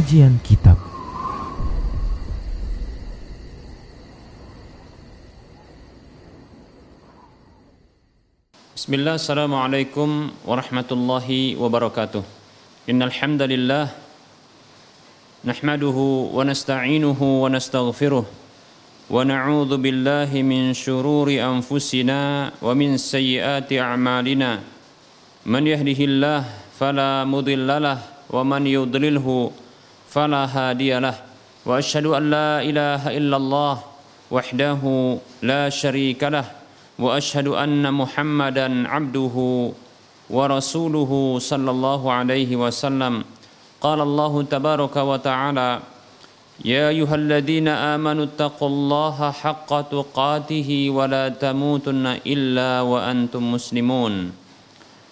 Kajian Kitab. Bismillah, Assalamualaikum warahmatullahi wabarakatuh. Innalhamdalillah Nahmaduhu wa nasta'inuhu wa nastaghfiruh Wa na'udhu billahi min syururi anfusina Wa min sayyiyati a'malina. Man yahdihillah fala mudillalah Wa man yudlilhu فلا هادي له وأشهد أن لا إله إلا الله وحده لا شريك له وأشهد أن محمدا عبده ورسوله صلى الله عليه وسلم. قال الله تبارك وتعالى يا أيها الذين آمنوا اتقوا الله حق تقاته ولا تموتن إلا وأنتم مسلمون.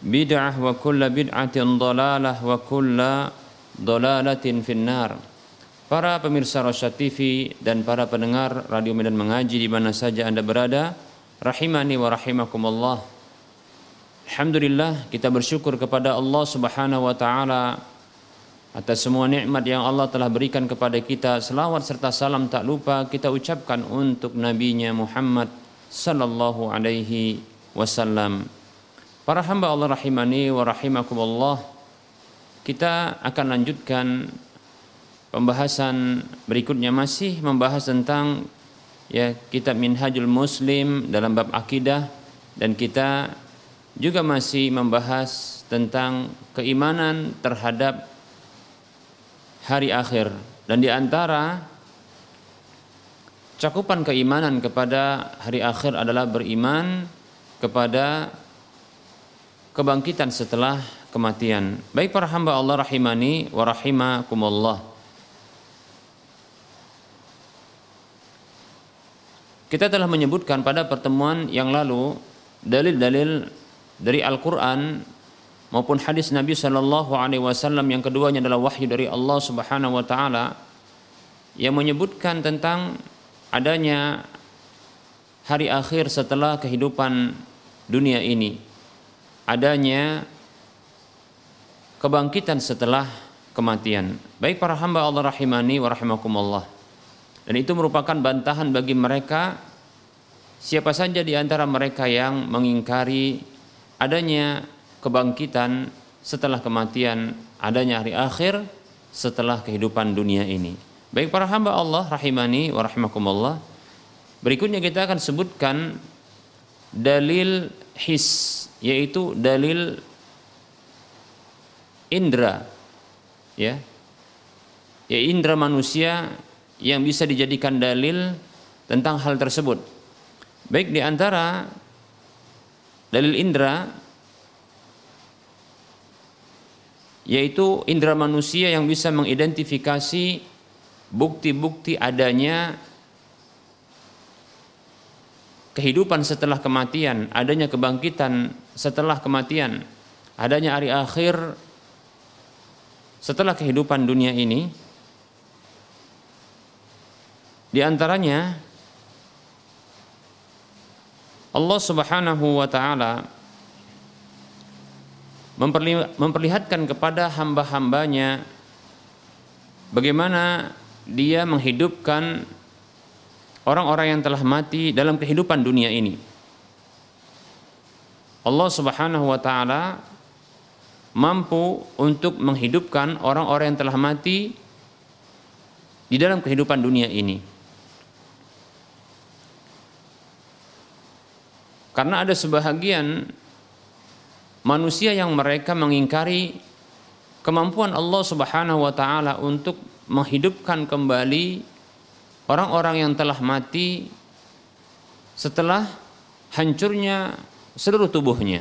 bid'ah wa kulla bid'atin dalalah wa kulla dalalatin finnar Para pemirsa Rosyad TV dan para pendengar Radio Medan Mengaji di mana saja Anda berada, rahimani wa rahimakumullah. Alhamdulillah kita bersyukur kepada Allah Subhanahu wa taala atas semua nikmat yang Allah telah berikan kepada kita. Selawat serta salam tak lupa kita ucapkan untuk nabinya Muhammad sallallahu alaihi wasallam. Para hamba Allah rahimani wa rahimakumullah Kita akan lanjutkan pembahasan berikutnya. Masih membahas tentang ya kitab Minhajul Muslim dalam bab akidah dan kita juga masih membahas tentang keimanan terhadap hari akhir. Dan di antara cakupan keimanan kepada hari akhir adalah beriman kepada kebangkitan setelah kematian. Baik para hamba Allah rahimani wa rahimakumullah. Kita telah menyebutkan pada pertemuan yang lalu dalil-dalil dari Al-Qur'an maupun hadis Nabi Shallallahu alaihi wasallam yang keduanya adalah wahyu dari Allah Subhanahu wa taala yang menyebutkan tentang adanya hari akhir setelah kehidupan dunia ini adanya kebangkitan setelah kematian. Baik para hamba Allah rahimani wa rahimakumullah. Dan itu merupakan bantahan bagi mereka siapa saja di antara mereka yang mengingkari adanya kebangkitan setelah kematian, adanya hari akhir setelah kehidupan dunia ini. Baik para hamba Allah rahimani wa rahimakumullah. Berikutnya kita akan sebutkan dalil his yaitu dalil indra ya. Ya indra manusia yang bisa dijadikan dalil tentang hal tersebut. Baik di antara dalil indra yaitu indra manusia yang bisa mengidentifikasi bukti-bukti adanya kehidupan setelah kematian, adanya kebangkitan setelah kematian, adanya hari akhir setelah kehidupan dunia ini. Di antaranya Allah Subhanahu wa taala memperlihatkan kepada hamba-hambanya bagaimana dia menghidupkan orang-orang yang telah mati dalam kehidupan dunia ini. Allah Subhanahu wa taala mampu untuk menghidupkan orang-orang yang telah mati di dalam kehidupan dunia ini. Karena ada sebahagian manusia yang mereka mengingkari kemampuan Allah Subhanahu wa taala untuk menghidupkan kembali orang-orang yang telah mati setelah hancurnya seluruh tubuhnya.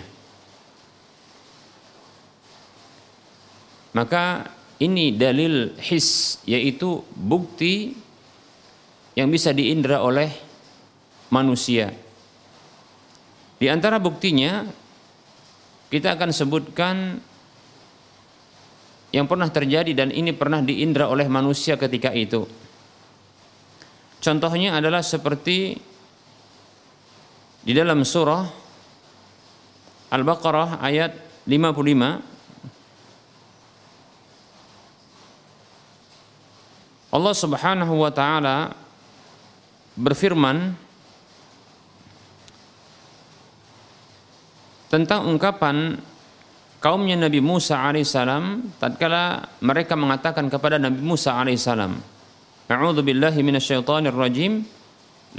Maka ini dalil his yaitu bukti yang bisa diindra oleh manusia. Di antara buktinya kita akan sebutkan yang pernah terjadi dan ini pernah diindra oleh manusia ketika itu. Contohnya adalah seperti di dalam surah Al-Baqarah ayat 55 Allah Subhanahu wa taala berfirman tentang ungkapan kaumnya Nabi Musa alaihissalam tatkala mereka mengatakan kepada Nabi Musa alaihissalam A'udzu billahi minasyaitonir rajim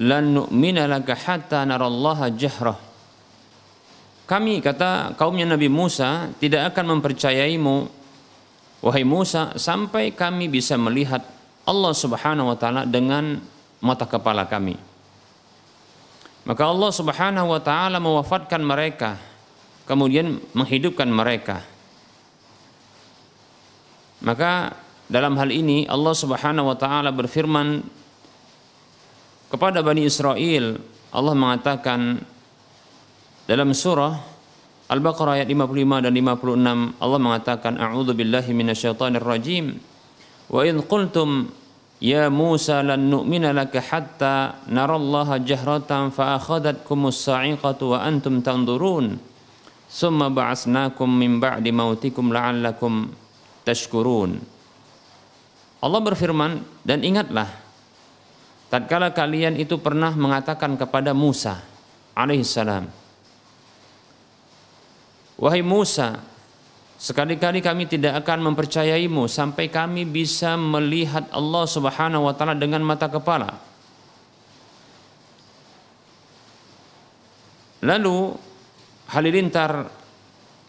lan nu'mina laka hatta narallaha jahrah Kami kata kaumnya Nabi Musa tidak akan mempercayaimu wahai Musa sampai kami bisa melihat Allah Subhanahu wa taala dengan mata kepala kami. Maka Allah Subhanahu wa taala mewafatkan mereka, kemudian menghidupkan mereka. Maka dalam hal ini Allah Subhanahu wa taala berfirman kepada Bani Israel, Allah mengatakan dalam surah Al-Baqarah ayat 55 dan 56 Allah mengatakan a'udzu billahi minasyaitonir rajim wa in qultum Ya Musa lan nu'mina laka hatta narallaha jahratan fa akhadhatkumus sa'iqatu wa antum tanzurun. Summa ba'asnakum min ba'di mautikum la'allakum tashkurun Allah berfirman dan ingatlah tatkala kalian itu pernah mengatakan kepada Musa alaihissalam Wahai Musa Sekali-kali kami tidak akan mempercayaimu sampai kami bisa melihat Allah Subhanahu wa taala dengan mata kepala. Lalu halilintar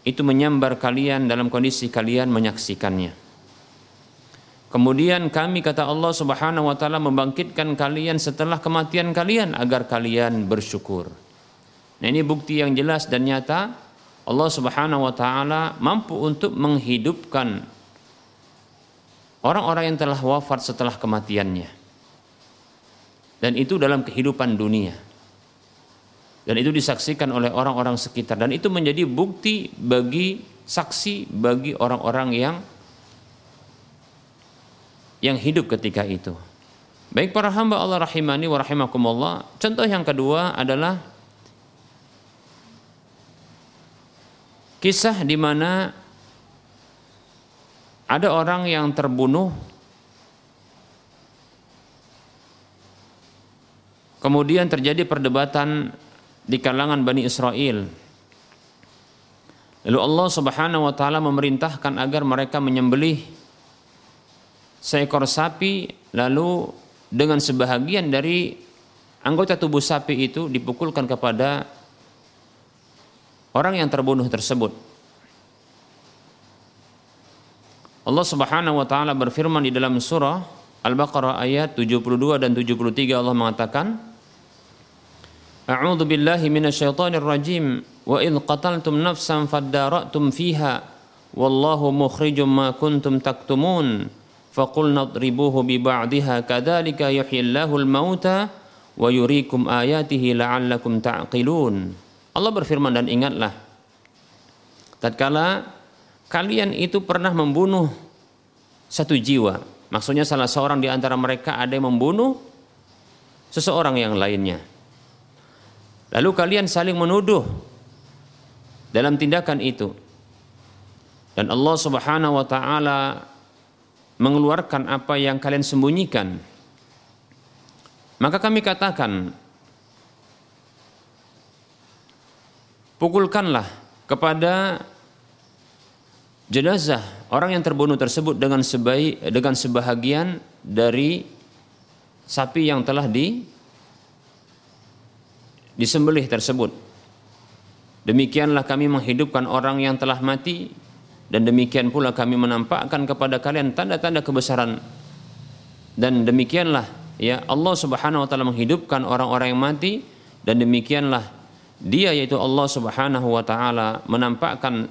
itu menyambar kalian dalam kondisi kalian menyaksikannya. Kemudian kami kata Allah Subhanahu wa taala membangkitkan kalian setelah kematian kalian agar kalian bersyukur. Nah, ini bukti yang jelas dan nyata Allah Subhanahu wa taala mampu untuk menghidupkan orang-orang yang telah wafat setelah kematiannya. Dan itu dalam kehidupan dunia. Dan itu disaksikan oleh orang-orang sekitar dan itu menjadi bukti bagi saksi bagi orang-orang yang yang hidup ketika itu. Baik para hamba Allah rahimani wa rahimakumullah. Contoh yang kedua adalah Kisah di mana ada orang yang terbunuh Kemudian terjadi perdebatan di kalangan Bani Israel. Lalu Allah Subhanahu wa taala memerintahkan agar mereka menyembelih seekor sapi lalu dengan sebahagian dari anggota tubuh sapi itu dipukulkan kepada orang yang terbunuh tersebut. Allah Subhanahu wa taala berfirman di dalam surah Al-Baqarah ayat 72 dan 73 Allah mengatakan A'udzu billahi minasyaitonir rajim. Wa id qataltum nafsan fadara'tum fiha. Wallahu mukhrijum ma kuntum taktumun. Faqulna idribuhu bi ba'dihha kadzalika yuhyillahu al-mauta wa yuriikum ayatihi la'allakum ta'qilun Allah berfirman dan ingatlah tatkala kalian itu pernah membunuh satu jiwa. Maksudnya salah seorang di antara mereka ada yang membunuh seseorang yang lainnya. Lalu kalian saling menuduh dalam tindakan itu. Dan Allah Subhanahu wa taala mengeluarkan apa yang kalian sembunyikan. Maka kami katakan pukulkanlah kepada jenazah orang yang terbunuh tersebut dengan sebaik dengan sebahagian dari sapi yang telah di disembelih tersebut. Demikianlah kami menghidupkan orang yang telah mati dan demikian pula kami menampakkan kepada kalian tanda-tanda kebesaran dan demikianlah ya Allah Subhanahu wa taala menghidupkan orang-orang yang mati dan demikianlah dia yaitu Allah Subhanahu wa taala menampakkan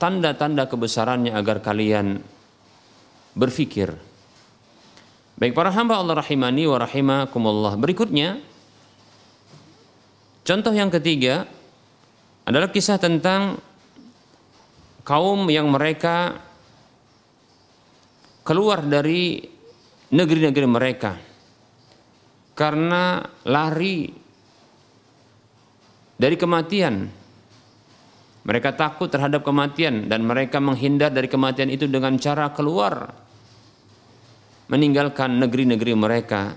tanda-tanda kebesarannya agar kalian berfikir. Baik para hamba Allah rahimani wa rahimakumullah. Berikutnya contoh yang ketiga adalah kisah tentang kaum yang mereka keluar dari negeri-negeri mereka karena lari dari kematian. Mereka takut terhadap kematian dan mereka menghindar dari kematian itu dengan cara keluar meninggalkan negeri-negeri mereka.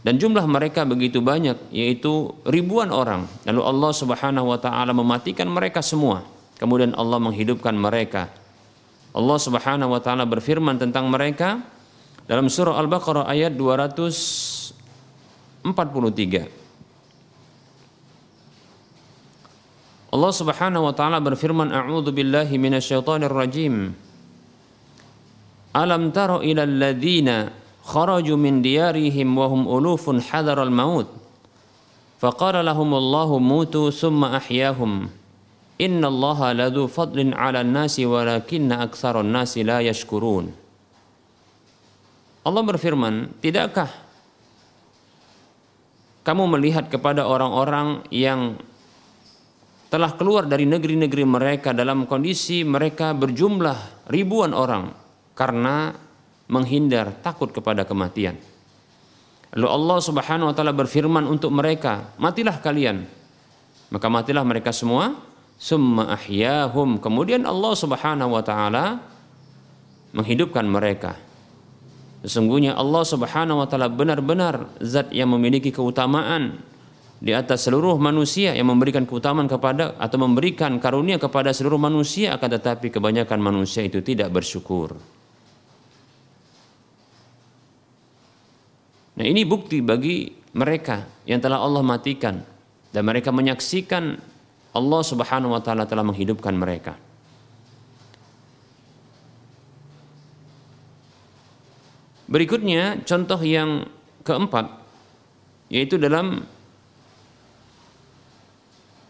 Dan jumlah mereka begitu banyak yaitu ribuan orang. Lalu Allah Subhanahu wa taala mematikan mereka semua. Kemudian Allah menghidupkan mereka. Allah Subhanahu wa taala berfirman tentang mereka dalam surah Al-Baqarah ayat 243 Allah Subhanahu wa taala berfirman a'udzu billahi minasyaitonir rajim. Alam taro ila alladhina kharaju min diyarihim wa hum ulufun hadaral maut? Faqala lahum Allahu mutu thumma ahyahum. Inna allaha ladhu fadlin ala nasi walakinna aktsaron nasi la yashkurun. Allah berfirman tidakkah kamu melihat kepada orang-orang yang telah keluar dari negeri-negeri mereka dalam kondisi mereka berjumlah ribuan orang karena menghindar takut kepada kematian. Lalu Allah Subhanahu wa taala berfirman untuk mereka, "Matilah kalian." Maka matilah mereka semua, summa ahyahum. Kemudian Allah Subhanahu wa taala menghidupkan mereka. Sesungguhnya Allah Subhanahu wa taala benar-benar zat yang memiliki keutamaan di atas seluruh manusia yang memberikan keutamaan kepada atau memberikan karunia kepada seluruh manusia akan tetapi kebanyakan manusia itu tidak bersyukur. Nah ini bukti bagi mereka yang telah Allah matikan dan mereka menyaksikan Allah Subhanahu wa taala telah menghidupkan mereka. Berikutnya contoh yang keempat yaitu dalam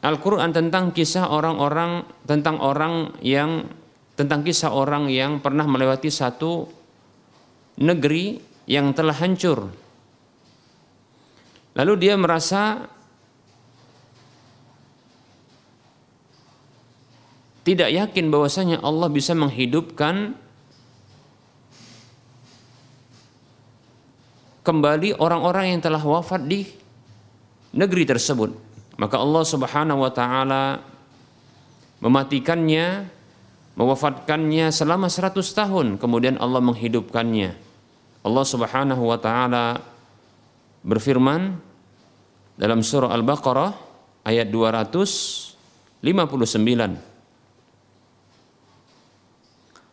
Al-Qur'an tentang kisah orang-orang tentang orang yang tentang kisah orang yang pernah melewati satu negeri yang telah hancur Lalu dia merasa tidak yakin bahwasanya Allah bisa menghidupkan kembali orang-orang yang telah wafat di negeri tersebut maka Allah Subhanahu wa taala mematikannya, mewafatkannya selama 100 tahun, kemudian Allah menghidupkannya. Allah Subhanahu wa taala berfirman dalam surah Al-Baqarah ayat 259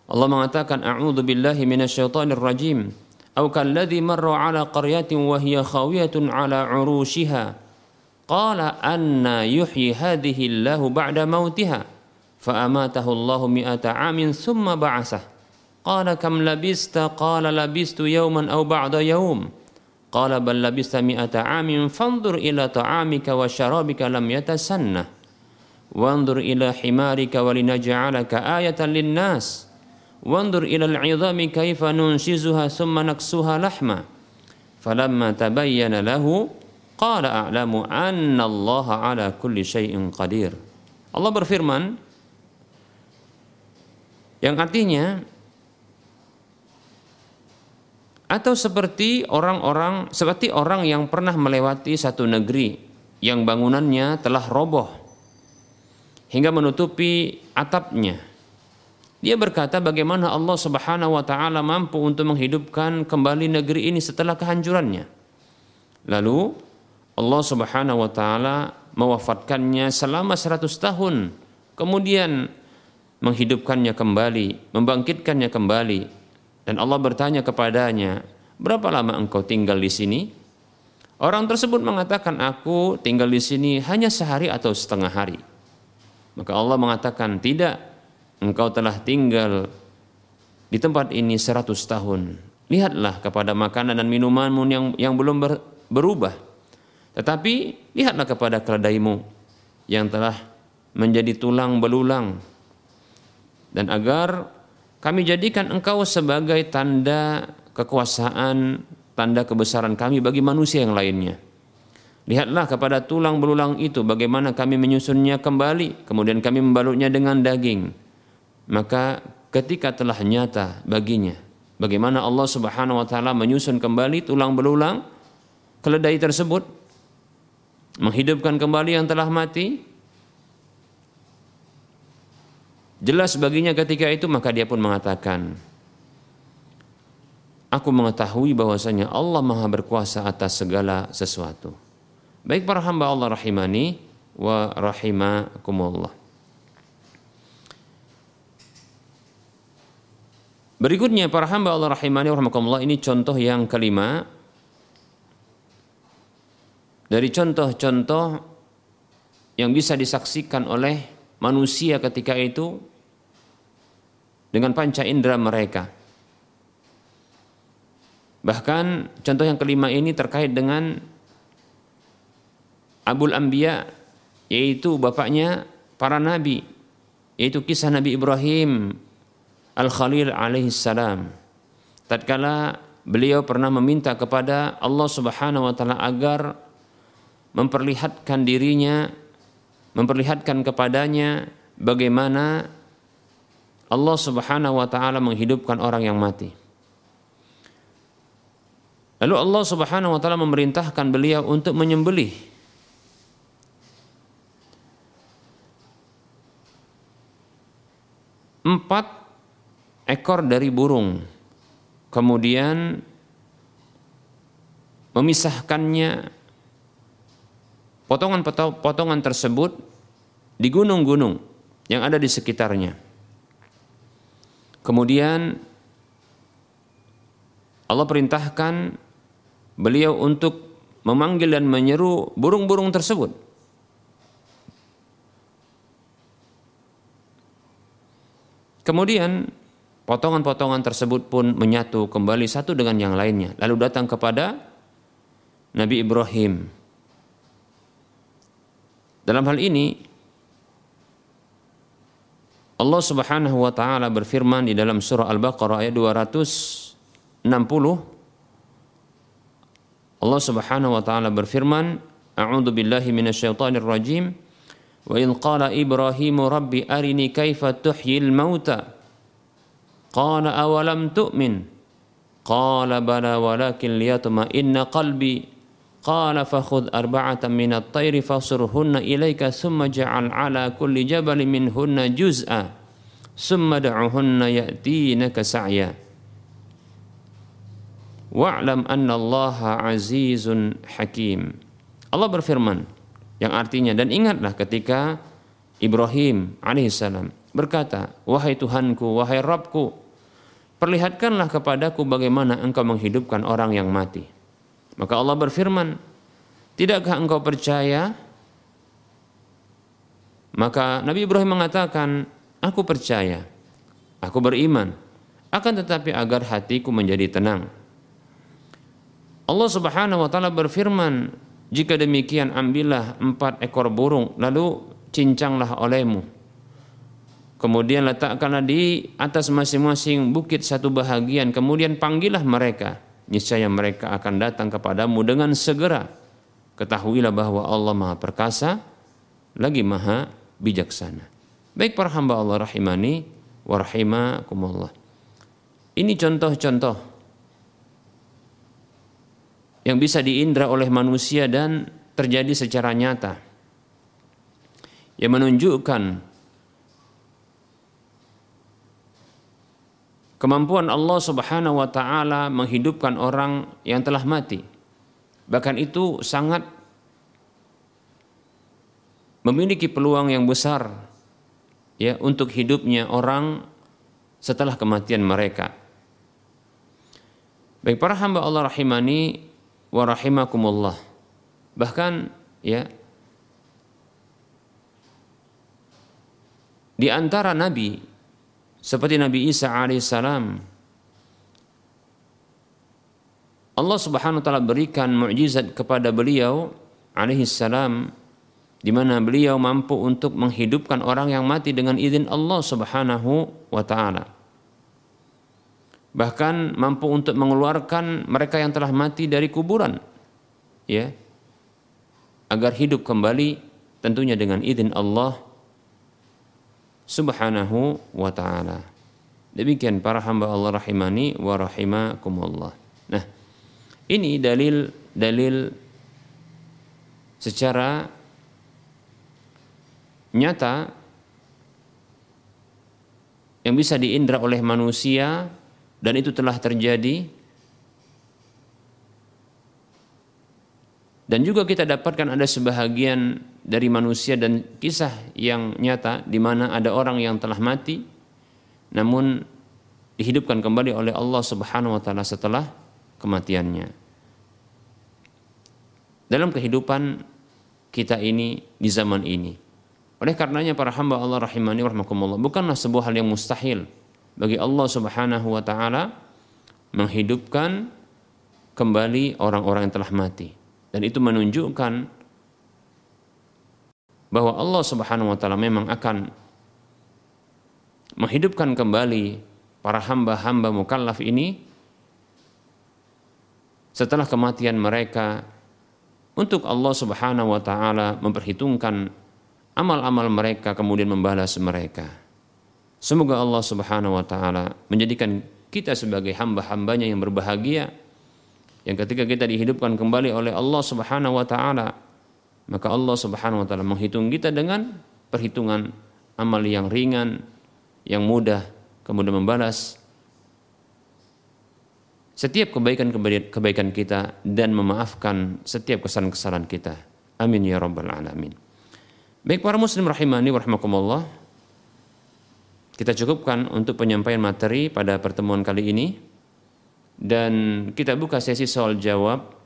Allah mengatakan a'udzu billahi minasyaitonir rajim aw kalladzi marra ala qaryatin wa hiya khawiyatun ala 'urushiha. قال أن يحيي هذه الله بعد موتها فأماته الله مئة عام ثم بعثه. قال كم لبست؟ قال لبست يوما أو بعض يوم. قال بل لبست مئة عام فانظر إلى طعامك وشرابك لم يتسنى وانظر إلى حمارك ولنجعلك آية للناس. وانظر إلى العظام كيف ننشزها ثم نكسوها لحما. فلما تبين له qala a'lamu anna Allah ala kulli syai'in qadir. Allah berfirman yang artinya atau seperti orang-orang seperti orang yang pernah melewati satu negeri yang bangunannya telah roboh hingga menutupi atapnya. Dia berkata bagaimana Allah Subhanahu wa taala mampu untuk menghidupkan kembali negeri ini setelah kehancurannya. Lalu Allah Subhanahu wa taala mewafatkannya selama 100 tahun. Kemudian menghidupkannya kembali, membangkitkannya kembali dan Allah bertanya kepadanya, berapa lama engkau tinggal di sini? Orang tersebut mengatakan, "Aku tinggal di sini hanya sehari atau setengah hari." Maka Allah mengatakan, "Tidak, engkau telah tinggal di tempat ini seratus tahun. Lihatlah kepada makanan dan minumanmu yang yang belum ber, berubah. Tetapi lihatlah kepada keledaimu yang telah menjadi tulang belulang. Dan agar kami jadikan engkau sebagai tanda kekuasaan, tanda kebesaran kami bagi manusia yang lainnya. Lihatlah kepada tulang belulang itu bagaimana kami menyusunnya kembali, kemudian kami membalutnya dengan daging. Maka ketika telah nyata baginya bagaimana Allah Subhanahu wa taala menyusun kembali tulang belulang keledai tersebut menghidupkan kembali yang telah mati jelas baginya ketika itu maka dia pun mengatakan Aku mengetahui bahwasanya Allah Maha berkuasa atas segala sesuatu. Baik para hamba Allah rahimani wa rahimakumullah. Berikutnya para hamba Allah rahimani wa rahimakumullah ini contoh yang kelima dari contoh-contoh yang bisa disaksikan oleh manusia ketika itu dengan panca indera mereka. Bahkan contoh yang kelima ini terkait dengan Abul Anbiya yaitu bapaknya para nabi yaitu kisah Nabi Ibrahim Al-Khalil alaihi salam. Tatkala beliau pernah meminta kepada Allah Subhanahu wa taala agar memperlihatkan dirinya memperlihatkan kepadanya bagaimana Allah Subhanahu wa taala menghidupkan orang yang mati. Lalu Allah Subhanahu wa taala memerintahkan beliau untuk menyembelih empat ekor dari burung. Kemudian memisahkannya potongan-potongan tersebut di gunung-gunung yang ada di sekitarnya. Kemudian Allah perintahkan beliau untuk memanggil dan menyeru burung-burung tersebut. Kemudian potongan-potongan tersebut pun menyatu kembali satu dengan yang lainnya. Lalu datang kepada Nabi Ibrahim. Dalam hal ini Allah Subhanahu wa taala berfirman di dalam surah Al-Baqarah ayat 260 Allah Subhanahu wa taala berfirman, "A'udzu billahi minasyaitonir rajim. Wa in qala Ibrahimu rabbi arini kaifa tuhyil mauta." Qala awalam tu'min? Qala bala walakin liyatma inna qalbi. Qala fakhudh arba'atan min at-tayri fasurhunna ilayka thumma ja'al ala kulli jabalin minhunna juz'a. Thumma da'uhunna ya'tinaka sa'ya. Wa'lam anna Allah azizun hakim. Allah berfirman yang artinya dan ingatlah ketika Ibrahim alaihissalam berkata, "Wahai Tuhanku, wahai Rabbku, perlihatkanlah kepadaku bagaimana engkau menghidupkan orang yang mati." Maka Allah berfirman, "Tidakkah engkau percaya?" Maka Nabi Ibrahim mengatakan, "Aku percaya. Aku beriman. Akan tetapi agar hatiku menjadi tenang." Allah Subhanahu wa taala berfirman, "Jika demikian ambillah empat ekor burung, lalu cincanglah olehmu. Kemudian letakkanlah di atas masing-masing bukit satu bahagian, kemudian panggillah mereka. Niscaya mereka akan datang kepadamu dengan segera. Ketahuilah bahwa Allah Maha Perkasa, lagi Maha Bijaksana." Baik para hamba Allah rahimani wa rahimakumullah. Ini contoh-contoh yang bisa diindra oleh manusia dan terjadi secara nyata yang menunjukkan kemampuan Allah Subhanahu wa taala menghidupkan orang yang telah mati. Bahkan itu sangat memiliki peluang yang besar ya untuk hidupnya orang setelah kematian mereka. Baik para hamba Allah rahimani wa rahimakumullah. Bahkan ya di antara nabi seperti Nabi Isa alaihissalam Allah Subhanahu wa taala berikan mukjizat kepada beliau alaihissalam di mana beliau mampu untuk menghidupkan orang yang mati dengan izin Allah Subhanahu wa taala. Bahkan mampu untuk mengeluarkan mereka yang telah mati dari kuburan. Ya. Agar hidup kembali tentunya dengan izin Allah Subhanahu wa taala. Demikian para hamba Allah rahimani wa rahimakumullah. Nah, ini dalil-dalil secara nyata yang bisa diindra oleh manusia dan itu telah terjadi dan juga kita dapatkan ada sebahagian dari manusia dan kisah yang nyata di mana ada orang yang telah mati namun dihidupkan kembali oleh Allah Subhanahu wa taala setelah kematiannya. Dalam kehidupan kita ini di zaman ini. Oleh karenanya para hamba Allah rahimani rahmakumullah bukanlah sebuah hal yang mustahil bagi Allah Subhanahu wa taala menghidupkan kembali orang-orang yang telah mati. Dan itu menunjukkan bahwa Allah Subhanahu wa taala memang akan menghidupkan kembali para hamba-hamba mukallaf ini setelah kematian mereka untuk Allah Subhanahu wa taala memperhitungkan amal-amal mereka kemudian membalas mereka. Semoga Allah Subhanahu wa taala menjadikan kita sebagai hamba-hambanya yang berbahagia yang ketika kita dihidupkan kembali oleh Allah Subhanahu wa taala maka Allah Subhanahu wa taala menghitung kita dengan perhitungan amal yang ringan, yang mudah, kemudian membalas setiap kebaikan kebaikan kita dan memaafkan setiap kesalahan-kesalahan kita. Amin ya rabbal alamin. Baik para muslim rahimani warahmatullah. Kita cukupkan untuk penyampaian materi pada pertemuan kali ini dan kita buka sesi soal jawab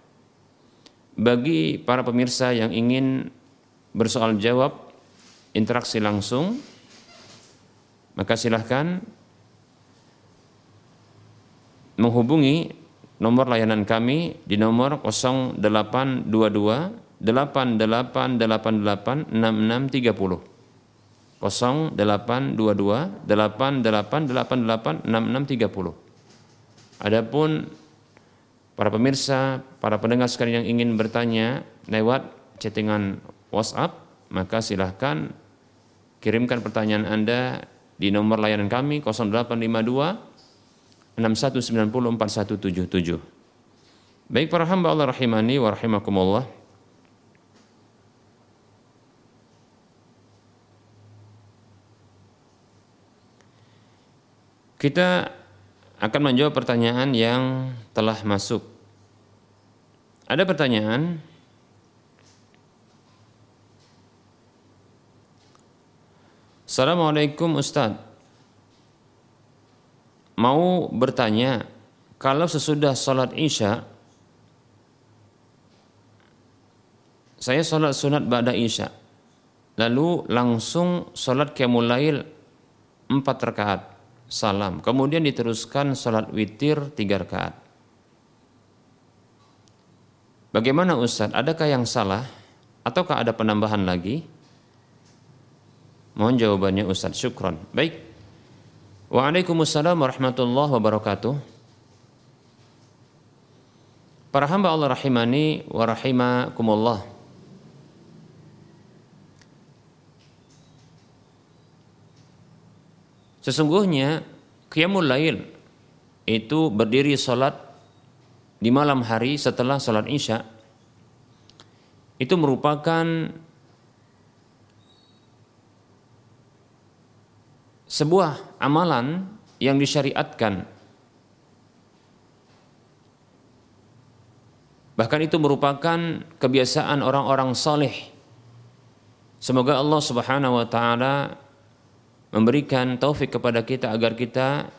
bagi para pemirsa yang ingin bersoal jawab interaksi langsung maka silahkan menghubungi nomor layanan kami di nomor 0822 8888 6630 0822 8888 6630 Adapun para pemirsa, para pendengar sekalian yang ingin bertanya lewat chattingan WhatsApp, maka silahkan kirimkan pertanyaan Anda di nomor layanan kami 0852 61904177. Baik para hamba Allah rahimani wa rahimakumullah. Kita akan menjawab pertanyaan yang telah masuk. Ada pertanyaan? Assalamualaikum Ustadz. Mau bertanya kalau sesudah sholat isya saya sholat sunat pada isya lalu langsung sholat qiyamul empat rakaat salam. Kemudian diteruskan sholat witir tiga rakaat. Bagaimana Ustadz adakah yang salah? Ataukah ada penambahan lagi? Mohon jawabannya Ustadz syukron. Baik. Waalaikumsalam warahmatullahi wabarakatuh. Para hamba Allah rahimani wa rahimakumullah. Sesungguhnya qiyamul lail itu berdiri salat di malam hari setelah salat Isya. Itu merupakan sebuah amalan yang disyariatkan. Bahkan itu merupakan kebiasaan orang-orang soleh semoga Allah subhanahu wa ta'ala memberikan taufik kepada kita agar kita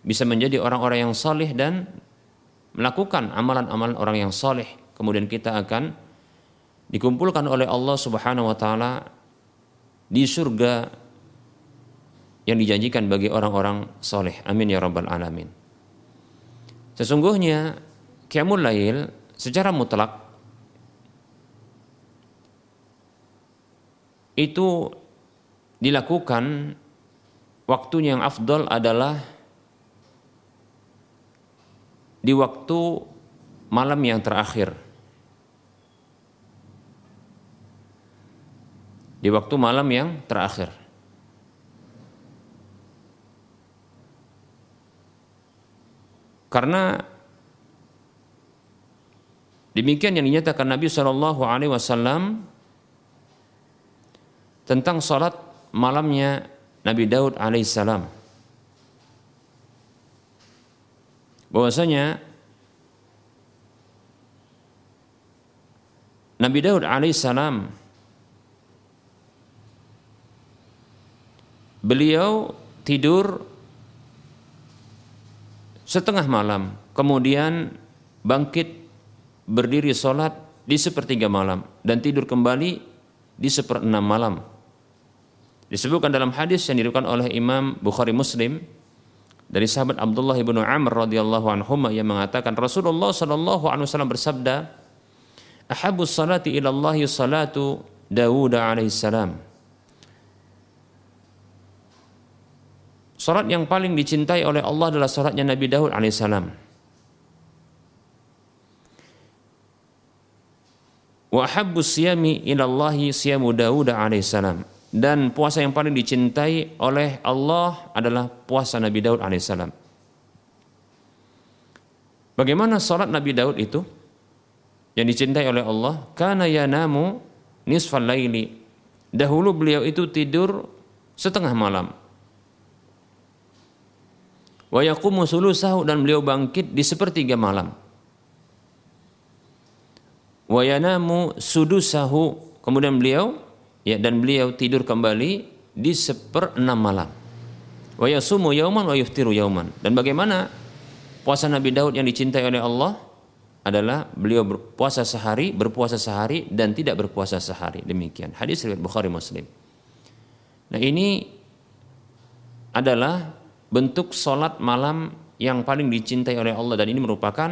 bisa menjadi orang-orang yang soleh dan melakukan amalan-amalan orang yang soleh kemudian kita akan dikumpulkan oleh Allah Subhanahu wa taala di surga yang dijanjikan bagi orang-orang soleh. Amin ya rabbal alamin. Sesungguhnya Qiyamul Lail secara mutlak itu dilakukan waktunya yang afdol adalah di waktu malam yang terakhir. Di waktu malam yang terakhir. Karena demikian yang dinyatakan Nabi Shallallahu Alaihi Wasallam tentang sholat malamnya Nabi Daud alaihissalam. Bahwasanya Nabi Daud alaihissalam beliau tidur setengah malam, kemudian bangkit berdiri sholat di sepertiga malam dan tidur kembali di seperenam malam. Disebutkan dalam hadis yang diriwayatkan oleh Imam Bukhari Muslim dari sahabat Abdullah bin Amr radhiyallahu anhu yang mengatakan Rasulullah sallallahu alaihi wasallam bersabda, "Ahabbu salati ila Allah salatu Dawud alaihi salam." Salat yang paling dicintai oleh Allah adalah salatnya Nabi Daud alaihissalam. Wa habbu siyami ilallahi siyamu Daud alaihissalam. Dan puasa yang paling dicintai oleh Allah adalah puasa Nabi Daud alaihissalam. Bagaimana salat Nabi Daud itu? Yang dicintai oleh Allah. Kana yanamu nisfal laili. Dahulu beliau itu tidur setengah malam wa yaqumu sulusahu dan beliau bangkit di sepertiga malam wa yanamu sudusahu kemudian beliau ya dan beliau tidur kembali di seperenam malam wa yasumu yauman wa yuftiru yauman dan bagaimana puasa Nabi Daud yang dicintai oleh Allah adalah beliau berpuasa sehari, berpuasa sehari dan tidak berpuasa sehari. Demikian. Hadis riwayat Bukhari Muslim. Nah, ini adalah bentuk sholat malam yang paling dicintai oleh Allah dan ini merupakan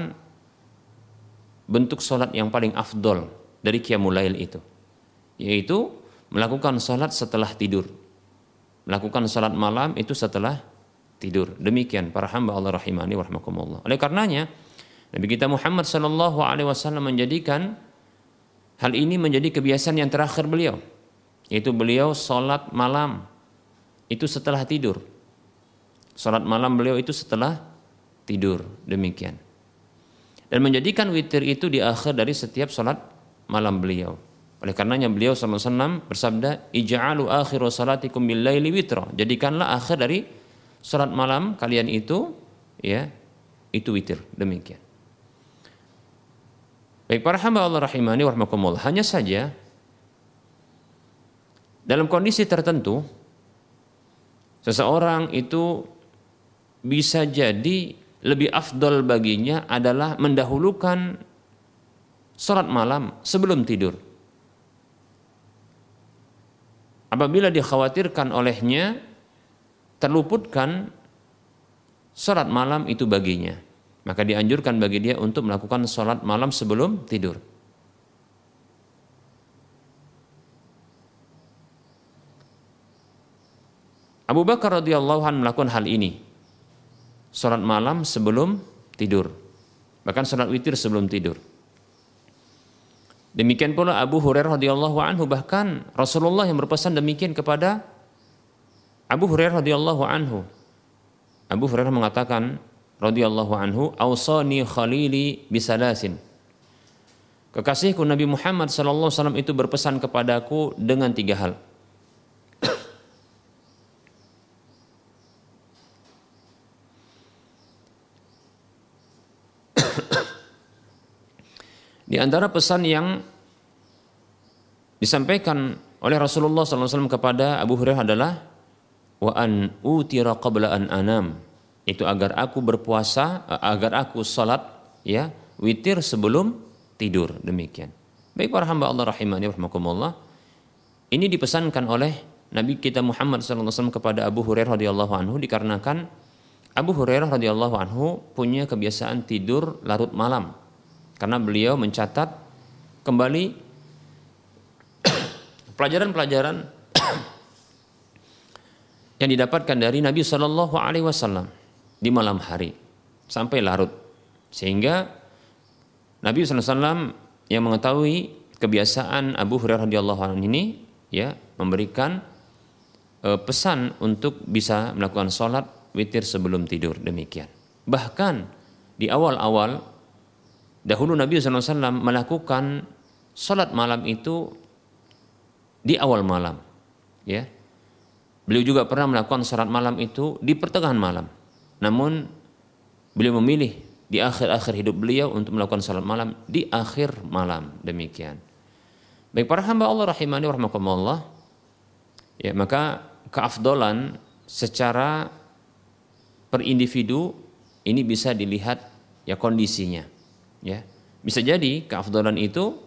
bentuk sholat yang paling afdol dari Qiyamul Lail itu yaitu melakukan sholat setelah tidur. Melakukan sholat malam itu setelah tidur. Demikian para hamba Allah rahimani warahmatullah oleh karenanya Nabi kita Muhammad Shallallahu Alaihi Wasallam menjadikan hal ini menjadi kebiasaan yang terakhir beliau yaitu beliau sholat malam itu setelah tidur. Salat malam beliau itu setelah tidur. Demikian. Dan menjadikan witir itu di akhir dari setiap salat malam beliau. Oleh karenanya beliau SAW bersabda, Ija'alu akhiru salatikum bil laili witra. Jadikanlah akhir dari salat malam kalian itu ya itu witir demikian. Baik para hamba Allah rahimani warahmatullah. Hanya saja dalam kondisi tertentu seseorang itu bisa jadi lebih afdol baginya adalah mendahulukan sholat malam sebelum tidur. Apabila dikhawatirkan olehnya terluputkan sholat malam itu baginya, maka dianjurkan bagi dia untuk melakukan sholat malam sebelum tidur. Abu Bakar radhiyallahu anhu melakukan hal ini sholat malam sebelum tidur. Bahkan sholat witir sebelum tidur. Demikian pula Abu Hurairah radhiyallahu anhu bahkan Rasulullah yang berpesan demikian kepada Abu Hurairah radhiyallahu anhu. Abu Hurairah mengatakan radhiyallahu anhu, "Ausani khalili bisalasin." Kekasihku Nabi Muhammad sallallahu alaihi wasallam itu berpesan kepadaku dengan tiga hal. Di antara pesan yang disampaikan oleh Rasulullah SAW kepada Abu Hurairah adalah wa an utira qabla an anam. Itu agar aku berpuasa agar aku salat ya witir sebelum tidur. Demikian. Baik para hamba Allah rahimani rahimakumullah. Ini dipesankan oleh Nabi kita Muhammad SAW kepada Abu Hurairah radhiyallahu anhu dikarenakan Abu Hurairah radhiyallahu anhu punya kebiasaan tidur larut malam karena beliau mencatat kembali pelajaran-pelajaran yang didapatkan dari Nabi Shallallahu Alaihi Wasallam di malam hari sampai larut. Sehingga Nabi SAW yang mengetahui kebiasaan Abu Hurairah radhiyallahu anhu ini ya memberikan e, pesan untuk bisa melakukan sholat witir sebelum tidur. Demikian. Bahkan di awal-awal dahulu Nabi SAW melakukan sholat malam itu di awal malam ya. Beliau juga pernah melakukan sholat malam itu di pertengahan malam. Namun beliau memilih di akhir-akhir hidup beliau untuk melakukan salat malam di akhir malam. Demikian. Baik para hamba Allah rahimani warahmatullah ya maka keafdolan secara per individu ini bisa dilihat ya kondisinya ya. Bisa jadi keafdolan itu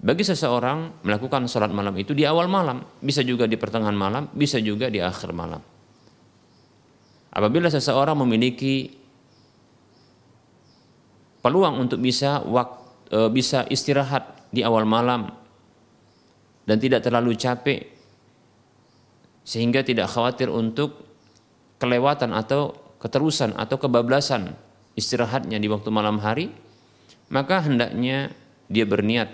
bagi seseorang melakukan sholat malam itu di awal malam bisa juga di pertengahan malam bisa juga di akhir malam. Apabila seseorang memiliki peluang untuk bisa waktu, e, bisa istirahat di awal malam dan tidak terlalu capek sehingga tidak khawatir untuk kelewatan atau keterusan atau kebablasan istirahatnya di waktu malam hari maka hendaknya dia berniat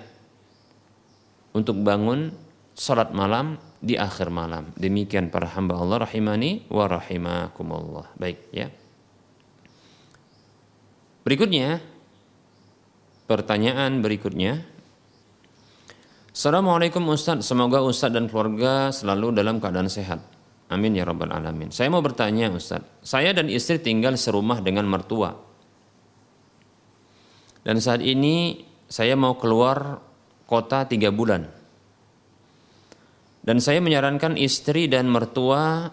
untuk bangun salat malam di akhir malam. Demikian para hamba Allah rahimani wa rahimakumullah. Baik ya. Berikutnya pertanyaan berikutnya. Assalamualaikum Ustaz, semoga Ustaz dan keluarga selalu dalam keadaan sehat. Amin ya rabbal alamin. Saya mau bertanya Ustaz, saya dan istri tinggal serumah dengan mertua. Dan saat ini saya mau keluar kota tiga bulan dan saya menyarankan istri dan mertua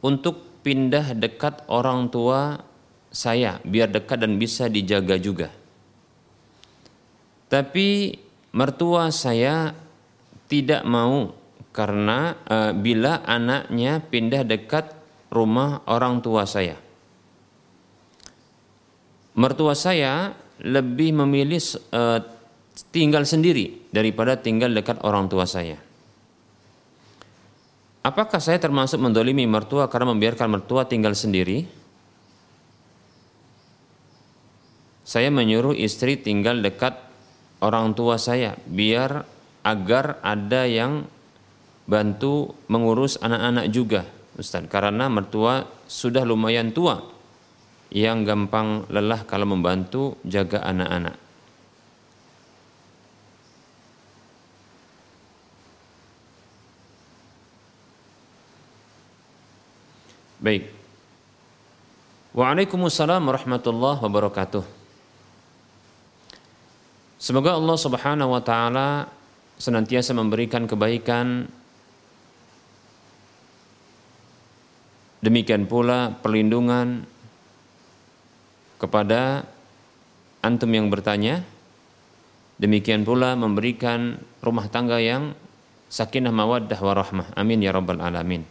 untuk pindah dekat orang tua saya biar dekat dan bisa dijaga juga. Tapi mertua saya tidak mau karena e, bila anaknya pindah dekat rumah orang tua saya. Mertua saya lebih memilih e, tinggal sendiri daripada tinggal dekat orang tua saya. Apakah saya termasuk mendolimi mertua karena membiarkan mertua tinggal sendiri? Saya menyuruh istri tinggal dekat orang tua saya biar agar ada yang bantu mengurus anak-anak juga, Ustaz. Karena mertua sudah lumayan tua yang gampang lelah kalau membantu jaga anak-anak. Baik. Waalaikumsalam warahmatullahi wabarakatuh. Semoga Allah Subhanahu wa taala senantiasa memberikan kebaikan demikian pula perlindungan kepada antum yang bertanya demikian pula memberikan rumah tangga yang sakinah mawaddah warahmah amin ya rabbal alamin.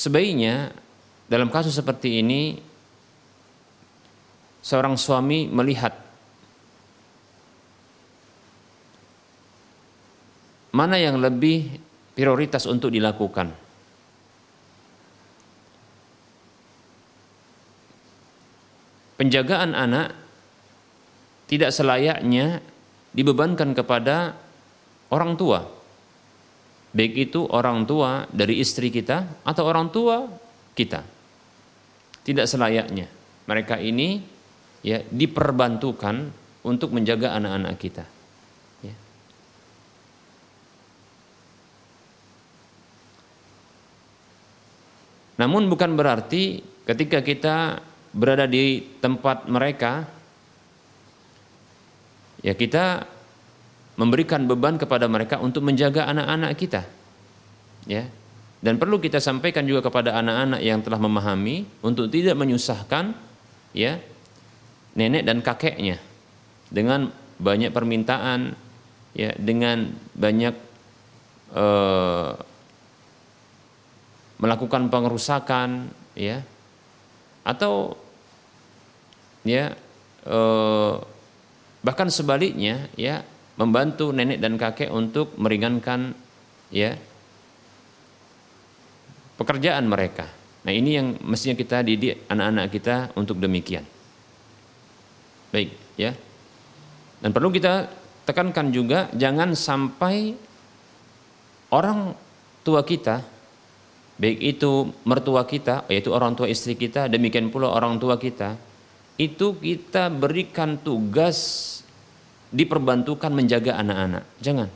Sebaiknya dalam kasus seperti ini seorang suami melihat mana yang lebih prioritas untuk dilakukan. Penjagaan anak tidak selayaknya dibebankan kepada orang tua baik itu orang tua dari istri kita atau orang tua kita. Tidak selayaknya mereka ini ya diperbantukan untuk menjaga anak-anak kita. Namun bukan berarti ketika kita berada di tempat mereka ya kita memberikan beban kepada mereka untuk menjaga anak-anak kita. Ya. Dan perlu kita sampaikan juga kepada anak-anak yang telah memahami untuk tidak menyusahkan ya nenek dan kakeknya dengan banyak permintaan ya dengan banyak uh, melakukan pengerusakan ya atau ya uh, bahkan sebaliknya ya membantu nenek dan kakek untuk meringankan ya pekerjaan mereka. Nah ini yang mestinya kita didik anak-anak kita untuk demikian. Baik, ya. Dan perlu kita tekankan juga jangan sampai orang tua kita baik itu mertua kita yaitu orang tua istri kita demikian pula orang tua kita itu kita berikan tugas diperbantukan menjaga anak-anak. Jangan.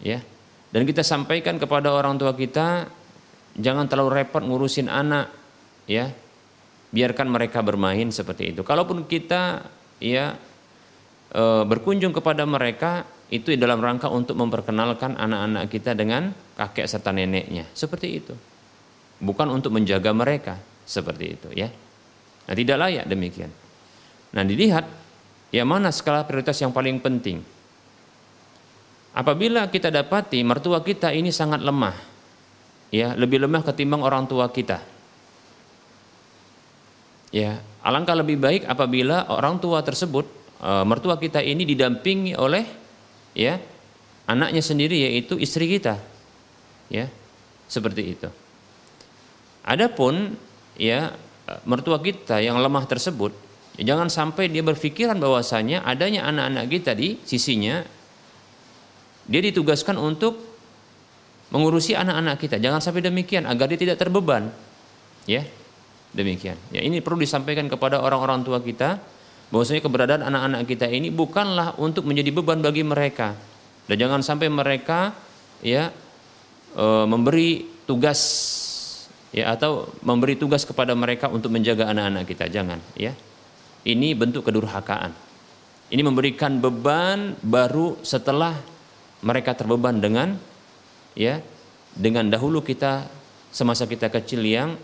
Ya. Dan kita sampaikan kepada orang tua kita jangan terlalu repot ngurusin anak ya. Biarkan mereka bermain seperti itu. Kalaupun kita ya e, berkunjung kepada mereka itu dalam rangka untuk memperkenalkan anak-anak kita dengan kakek serta neneknya. Seperti itu. Bukan untuk menjaga mereka. Seperti itu ya. Nah tidak layak demikian. Nah dilihat ya mana skala prioritas yang paling penting. Apabila kita dapati mertua kita ini sangat lemah ya lebih lemah ketimbang orang tua kita. Ya, alangkah lebih baik apabila orang tua tersebut e, mertua kita ini didampingi oleh ya anaknya sendiri yaitu istri kita. Ya, seperti itu. Adapun ya mertua kita yang lemah tersebut jangan sampai dia berpikiran bahwasanya adanya anak-anak kita di sisinya dia ditugaskan untuk mengurusi anak-anak kita. Jangan sampai demikian agar dia tidak terbeban. Ya. Demikian. Ya, ini perlu disampaikan kepada orang-orang tua kita bahwasanya keberadaan anak-anak kita ini bukanlah untuk menjadi beban bagi mereka. Dan jangan sampai mereka ya e, memberi tugas ya atau memberi tugas kepada mereka untuk menjaga anak-anak kita. Jangan, ya. Ini bentuk kedurhakaan. Ini memberikan beban baru setelah mereka terbeban dengan ya dengan dahulu kita semasa kita kecil yang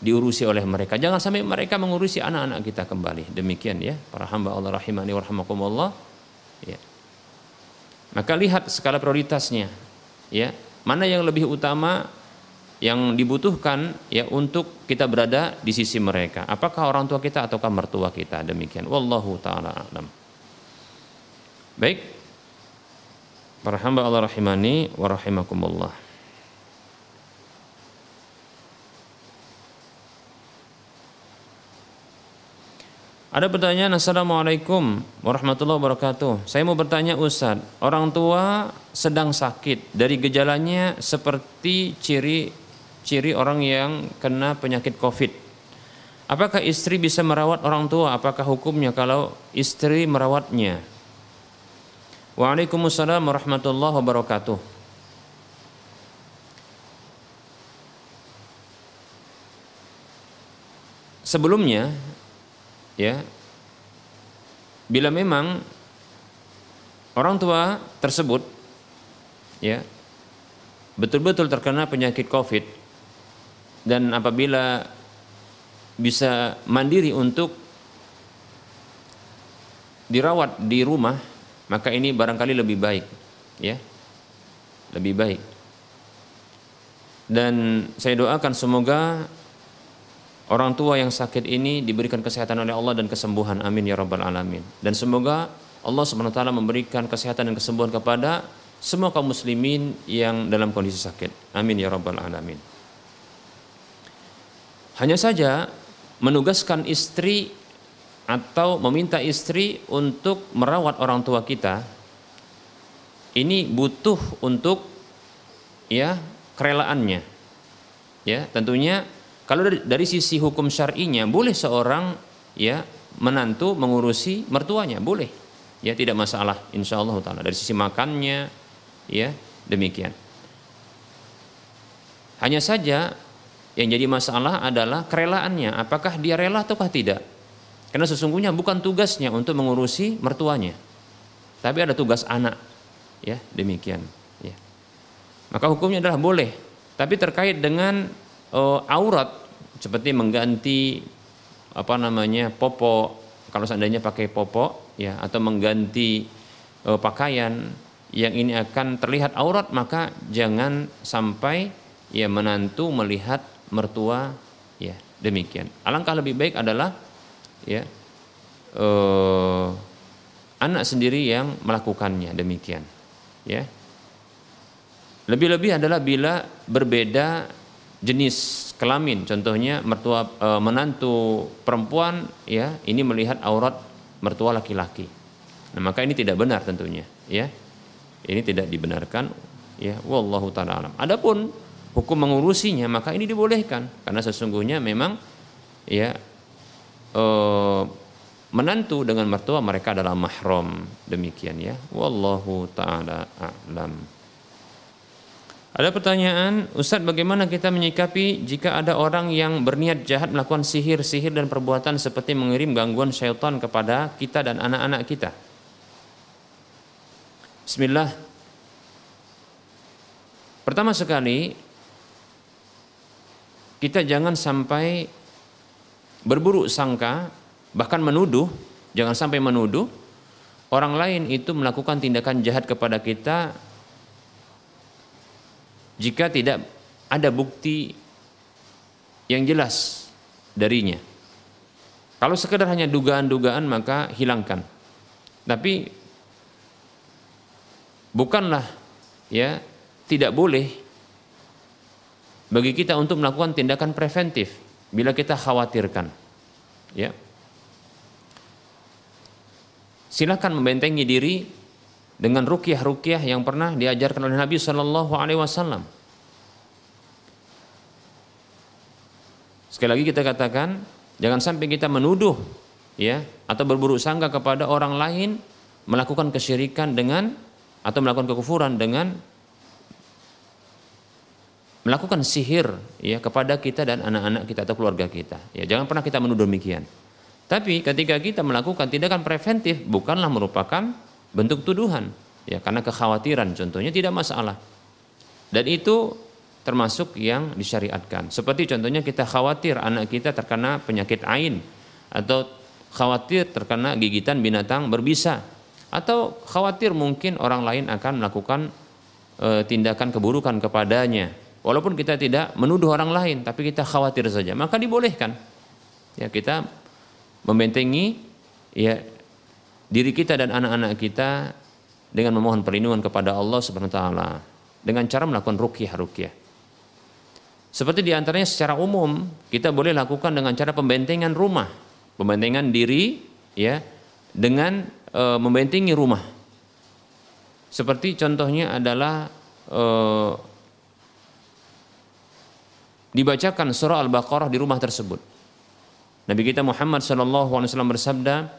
diurusi oleh mereka. Jangan sampai mereka mengurusi anak-anak kita kembali. Demikian ya, para hamba Allah rahimani wa rahimakumullah. Ya. Maka lihat skala prioritasnya. Ya, mana yang lebih utama yang dibutuhkan ya untuk kita berada di sisi mereka. Apakah orang tua kita ataukah mertua kita? Demikian. Wallahu taala alam. Baik, Para Allah rahimani wa rahimakumullah. Ada pertanyaan Assalamualaikum warahmatullahi wabarakatuh Saya mau bertanya Ustaz Orang tua sedang sakit Dari gejalanya seperti ciri ciri orang yang kena penyakit covid Apakah istri bisa merawat orang tua? Apakah hukumnya kalau istri merawatnya? Waalaikumsalam warahmatullahi wabarakatuh. Sebelumnya ya. Bila memang orang tua tersebut ya betul-betul terkena penyakit Covid dan apabila bisa mandiri untuk dirawat di rumah maka ini barangkali lebih baik ya. Lebih baik. Dan saya doakan semoga orang tua yang sakit ini diberikan kesehatan oleh Allah dan kesembuhan. Amin ya rabbal alamin. Dan semoga Allah SWT memberikan kesehatan dan kesembuhan kepada semua kaum muslimin yang dalam kondisi sakit. Amin ya rabbal alamin. Hanya saja menugaskan istri atau meminta istri untuk merawat orang tua kita ini butuh untuk ya kerelaannya. Ya tentunya kalau dari, dari sisi hukum syar'inya boleh seorang ya menantu mengurusi mertuanya boleh ya tidak masalah insya Allah taala dari sisi makannya ya demikian hanya saja yang jadi masalah adalah kerelaannya apakah dia rela ataukah tidak karena sesungguhnya bukan tugasnya untuk mengurusi mertuanya. Tapi ada tugas anak. Ya, demikian, ya. Maka hukumnya adalah boleh, Tapi terkait dengan uh, aurat seperti mengganti apa namanya popo kalau seandainya pakai popo ya atau mengganti uh, pakaian yang ini akan terlihat aurat maka jangan sampai ya menantu melihat mertua ya demikian. Alangkah lebih baik adalah ya uh, anak sendiri yang melakukannya demikian ya lebih-lebih adalah bila berbeda jenis kelamin contohnya mertua e, menantu perempuan ya ini melihat aurat mertua laki-laki. Nah maka ini tidak benar tentunya ya. Ini tidak dibenarkan ya. Wallahu taala alam. Adapun hukum mengurusinya maka ini dibolehkan. Karena sesungguhnya memang ya e, menantu dengan mertua mereka adalah mahram. Demikian ya. Wallahu taala a'lam ada pertanyaan, Ustadz bagaimana kita menyikapi jika ada orang yang berniat jahat melakukan sihir-sihir dan perbuatan seperti mengirim gangguan syaitan kepada kita dan anak-anak kita? Bismillah. Pertama sekali, kita jangan sampai berburuk sangka bahkan menuduh, jangan sampai menuduh orang lain itu melakukan tindakan jahat kepada kita jika tidak ada bukti yang jelas darinya. Kalau sekedar hanya dugaan-dugaan maka hilangkan. Tapi bukanlah ya tidak boleh bagi kita untuk melakukan tindakan preventif bila kita khawatirkan. Ya silahkan membentengi diri dengan rukyah-rukyah yang pernah diajarkan oleh Nabi Shallallahu Alaihi Wasallam. Sekali lagi kita katakan, jangan sampai kita menuduh, ya, atau berburuk sangka kepada orang lain melakukan kesyirikan dengan atau melakukan kekufuran dengan melakukan sihir ya kepada kita dan anak-anak kita atau keluarga kita. Ya, jangan pernah kita menuduh demikian. Tapi ketika kita melakukan tindakan preventif bukanlah merupakan bentuk tuduhan, ya karena kekhawatiran contohnya tidak masalah. Dan itu termasuk yang disyariatkan. Seperti contohnya kita khawatir anak kita terkena penyakit ain atau khawatir terkena gigitan binatang berbisa atau khawatir mungkin orang lain akan melakukan e, tindakan keburukan kepadanya. Walaupun kita tidak menuduh orang lain, tapi kita khawatir saja, maka dibolehkan. Ya, kita membentengi ya diri kita dan anak-anak kita dengan memohon perlindungan kepada Allah Subhanahu wa taala dengan cara melakukan rukyah. Seperti di antaranya secara umum kita boleh lakukan dengan cara pembentengan rumah, pembentengan diri ya dengan e, membentengi rumah. Seperti contohnya adalah e, dibacakan surah Al-Baqarah di rumah tersebut. Nabi kita Muhammad wasallam bersabda,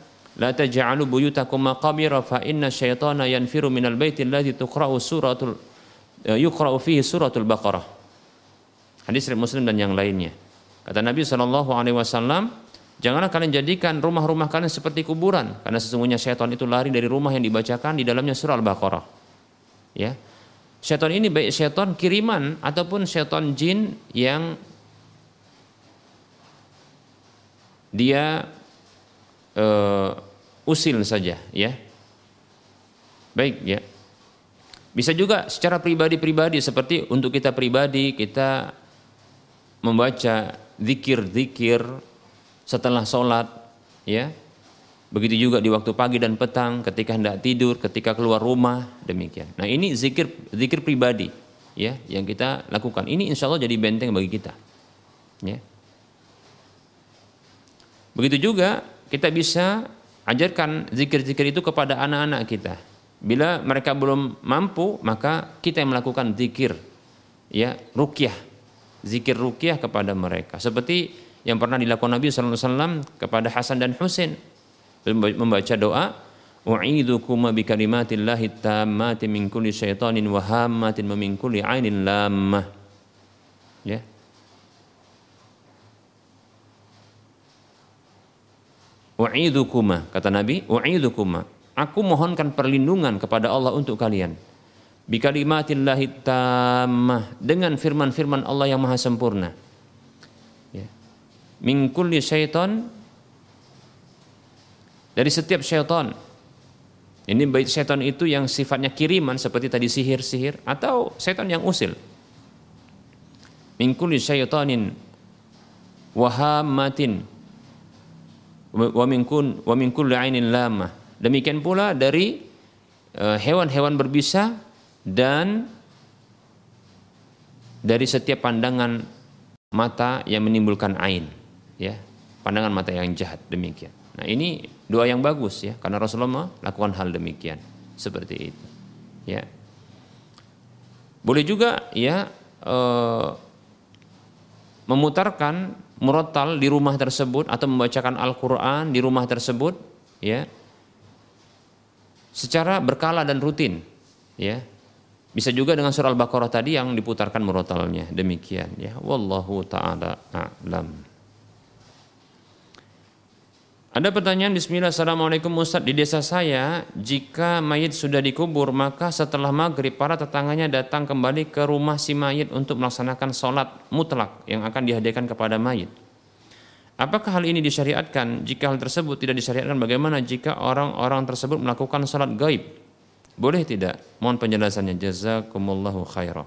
"La taj'alu buyutakum maqabira fa inna syaitana yanfiru minal baiti alladhi tuqra'u suratul eh, yuqra'u fihi suratul Baqarah." Hadis riwayat Muslim dan yang lainnya. Kata Nabi sallallahu alaihi wasallam, Janganlah kalian jadikan rumah-rumah kalian seperti kuburan karena sesungguhnya syaitan itu lari dari rumah yang dibacakan di dalamnya surah Al-Baqarah. Ya. Syaitan ini baik syaitan kiriman ataupun syaitan jin yang dia uh, usil saja ya. Baik ya. Bisa juga secara pribadi-pribadi seperti untuk kita pribadi kita membaca zikir-zikir setelah sholat ya. Begitu juga di waktu pagi dan petang ketika hendak tidur ketika keluar rumah demikian. Nah ini zikir zikir pribadi ya yang kita lakukan. Ini insya Allah jadi benteng bagi kita ya. Begitu juga kita bisa ajarkan zikir-zikir itu kepada anak-anak kita. Bila mereka belum mampu, maka kita yang melakukan zikir, ya rukyah, zikir rukyah kepada mereka. Seperti yang pernah dilakukan Nabi SAW kepada Hasan dan Husain membaca doa, U'idukuma bi kalimatillahi tammati min kulli syaitanin wa hammatin min kulli ainin lammah. Ya, U'idukuma, kata Nabi, u'idukuma. Aku mohonkan perlindungan kepada Allah untuk kalian bikalimatillahi tammah dengan firman-firman Allah yang maha sempurna. Ya. Min kulli syaitan dari setiap syaitan. Ini baik syaitan itu yang sifatnya kiriman seperti tadi sihir-sihir atau syaitan yang usil. Min kulli syaitanin wahamatin lamah. Demikian pula dari eh, hewan-hewan berbisa dan dari setiap pandangan mata yang menimbulkan ain ya. Pandangan mata yang jahat demikian. Nah ini doa yang bagus ya karena Rasulullah melakukan hal demikian seperti itu ya. Boleh juga ya e, memutarkan murotal di rumah tersebut atau membacakan Al-Quran di rumah tersebut ya secara berkala dan rutin ya bisa juga dengan surah Al-Baqarah tadi yang diputarkan murotalnya. Demikian ya. Wallahu taala a'lam. Ada pertanyaan Bismillah Assalamualaikum Ustaz Di desa saya Jika mayit sudah dikubur Maka setelah maghrib Para tetangganya datang kembali ke rumah si mayit Untuk melaksanakan sholat mutlak Yang akan dihadiahkan kepada mayit Apakah hal ini disyariatkan? Jika hal tersebut tidak disyariatkan Bagaimana jika orang-orang tersebut melakukan sholat gaib boleh tidak? Mohon penjelasannya. Jazakumullahu khairan.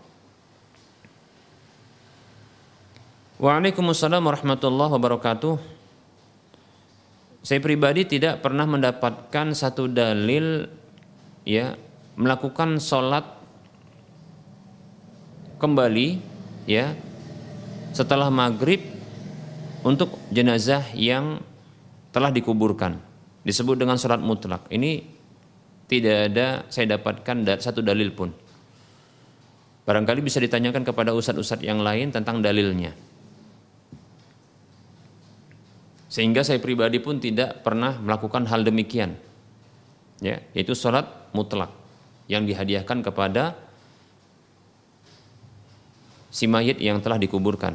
Waalaikumsalam warahmatullahi wabarakatuh. Saya pribadi tidak pernah mendapatkan satu dalil ya melakukan sholat kembali ya setelah maghrib untuk jenazah yang telah dikuburkan disebut dengan sholat mutlak ini tidak ada saya dapatkan satu dalil pun. Barangkali bisa ditanyakan kepada ustadz-ustadz yang lain tentang dalilnya. Sehingga saya pribadi pun tidak pernah melakukan hal demikian. Ya, yaitu sholat mutlak yang dihadiahkan kepada si mayit yang telah dikuburkan.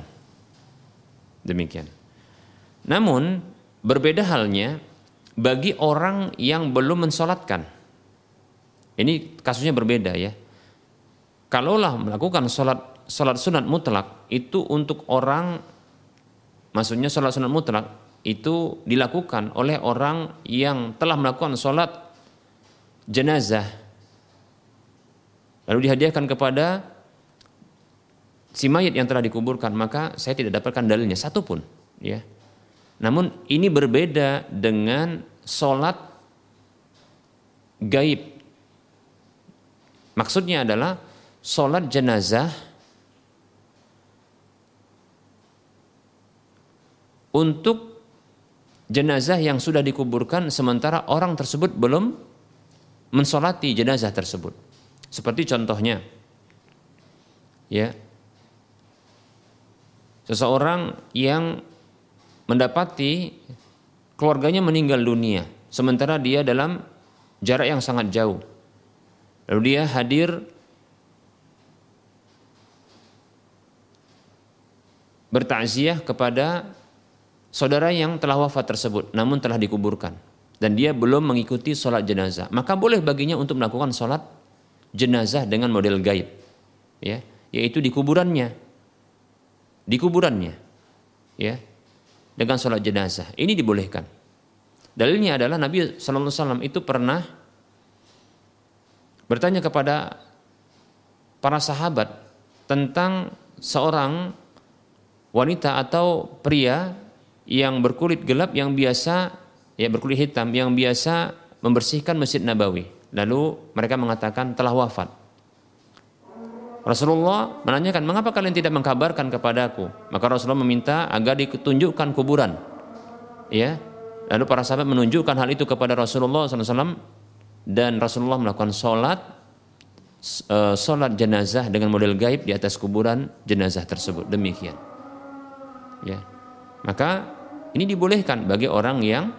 Demikian. Namun berbeda halnya bagi orang yang belum mensolatkan ini kasusnya berbeda ya. Kalaulah melakukan sholat sholat sunat mutlak itu untuk orang, maksudnya sholat sunat mutlak itu dilakukan oleh orang yang telah melakukan sholat jenazah. Lalu dihadiahkan kepada si mayit yang telah dikuburkan maka saya tidak dapatkan dalilnya. Satu pun ya. Namun ini berbeda dengan sholat gaib. Maksudnya adalah sholat jenazah untuk jenazah yang sudah dikuburkan sementara orang tersebut belum mensolati jenazah tersebut. Seperti contohnya, ya, seseorang yang mendapati keluarganya meninggal dunia, sementara dia dalam jarak yang sangat jauh. Lalu dia hadir bertakziah kepada saudara yang telah wafat tersebut namun telah dikuburkan. Dan dia belum mengikuti sholat jenazah. Maka boleh baginya untuk melakukan sholat jenazah dengan model gaib. Ya yaitu di kuburannya. Di kuburannya. Ya dengan sholat jenazah. Ini dibolehkan. Dalilnya adalah Nabi saw itu pernah bertanya kepada para sahabat tentang seorang wanita atau pria yang berkulit gelap yang biasa ya berkulit hitam yang biasa membersihkan Masjid Nabawi. Lalu mereka mengatakan telah wafat. Rasulullah menanyakan, "Mengapa kalian tidak mengkabarkan kepadaku?" Maka Rasulullah meminta agar ditunjukkan kuburan. Ya. Lalu para sahabat menunjukkan hal itu kepada Rasulullah SAW dan Rasulullah melakukan sholat sholat jenazah dengan model gaib di atas kuburan jenazah tersebut demikian ya maka ini dibolehkan bagi orang yang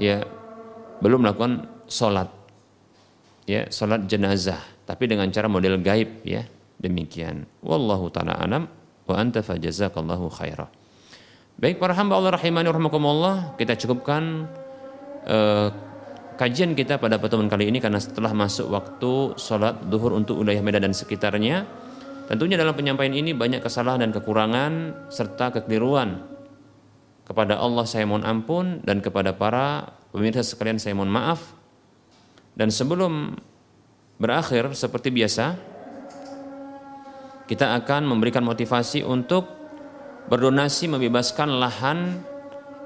ya belum melakukan sholat ya sholat jenazah tapi dengan cara model gaib ya demikian wallahu taala anam wa anta fajazakallahu khairah baik para hamba Allah rahimani rahimakumullah kita cukupkan uh, kajian kita pada pertemuan kali ini karena setelah masuk waktu sholat duhur untuk wilayah Medan dan sekitarnya. Tentunya dalam penyampaian ini banyak kesalahan dan kekurangan serta kekeliruan. Kepada Allah saya mohon ampun dan kepada para pemirsa sekalian saya mohon maaf. Dan sebelum berakhir seperti biasa, kita akan memberikan motivasi untuk berdonasi membebaskan lahan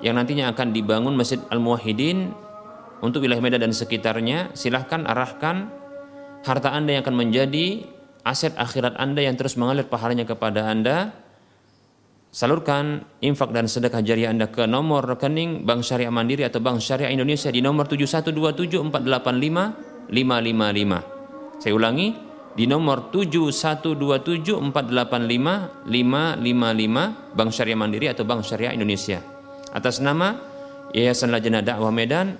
yang nantinya akan dibangun Masjid Al-Muwahhidin untuk wilayah Medan dan sekitarnya, silahkan arahkan harta Anda yang akan menjadi aset akhirat Anda yang terus mengalir pahalanya kepada Anda. Salurkan infak dan sedekah jariah Anda ke nomor rekening Bank Syariah Mandiri atau Bank Syariah Indonesia di nomor 7127485 555. Saya ulangi, di nomor 7127485 555 Bank Syariah Mandiri atau Bank Syariah Indonesia. Atas nama Yayasan Lajnah Dakwah Medan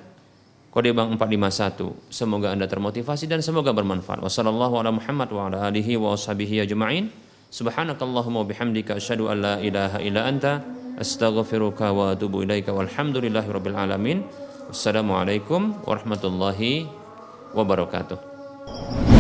kode bank 451. Semoga Anda termotivasi dan semoga bermanfaat. Wassalamualaikum ala Muhammad Subhanakallahumma bihamdika asyhadu an la ilaha illa anta astaghfiruka wa atubu ilaika walhamdulillahi rabbil alamin. Wassalamualaikum warahmatullahi wabarakatuh.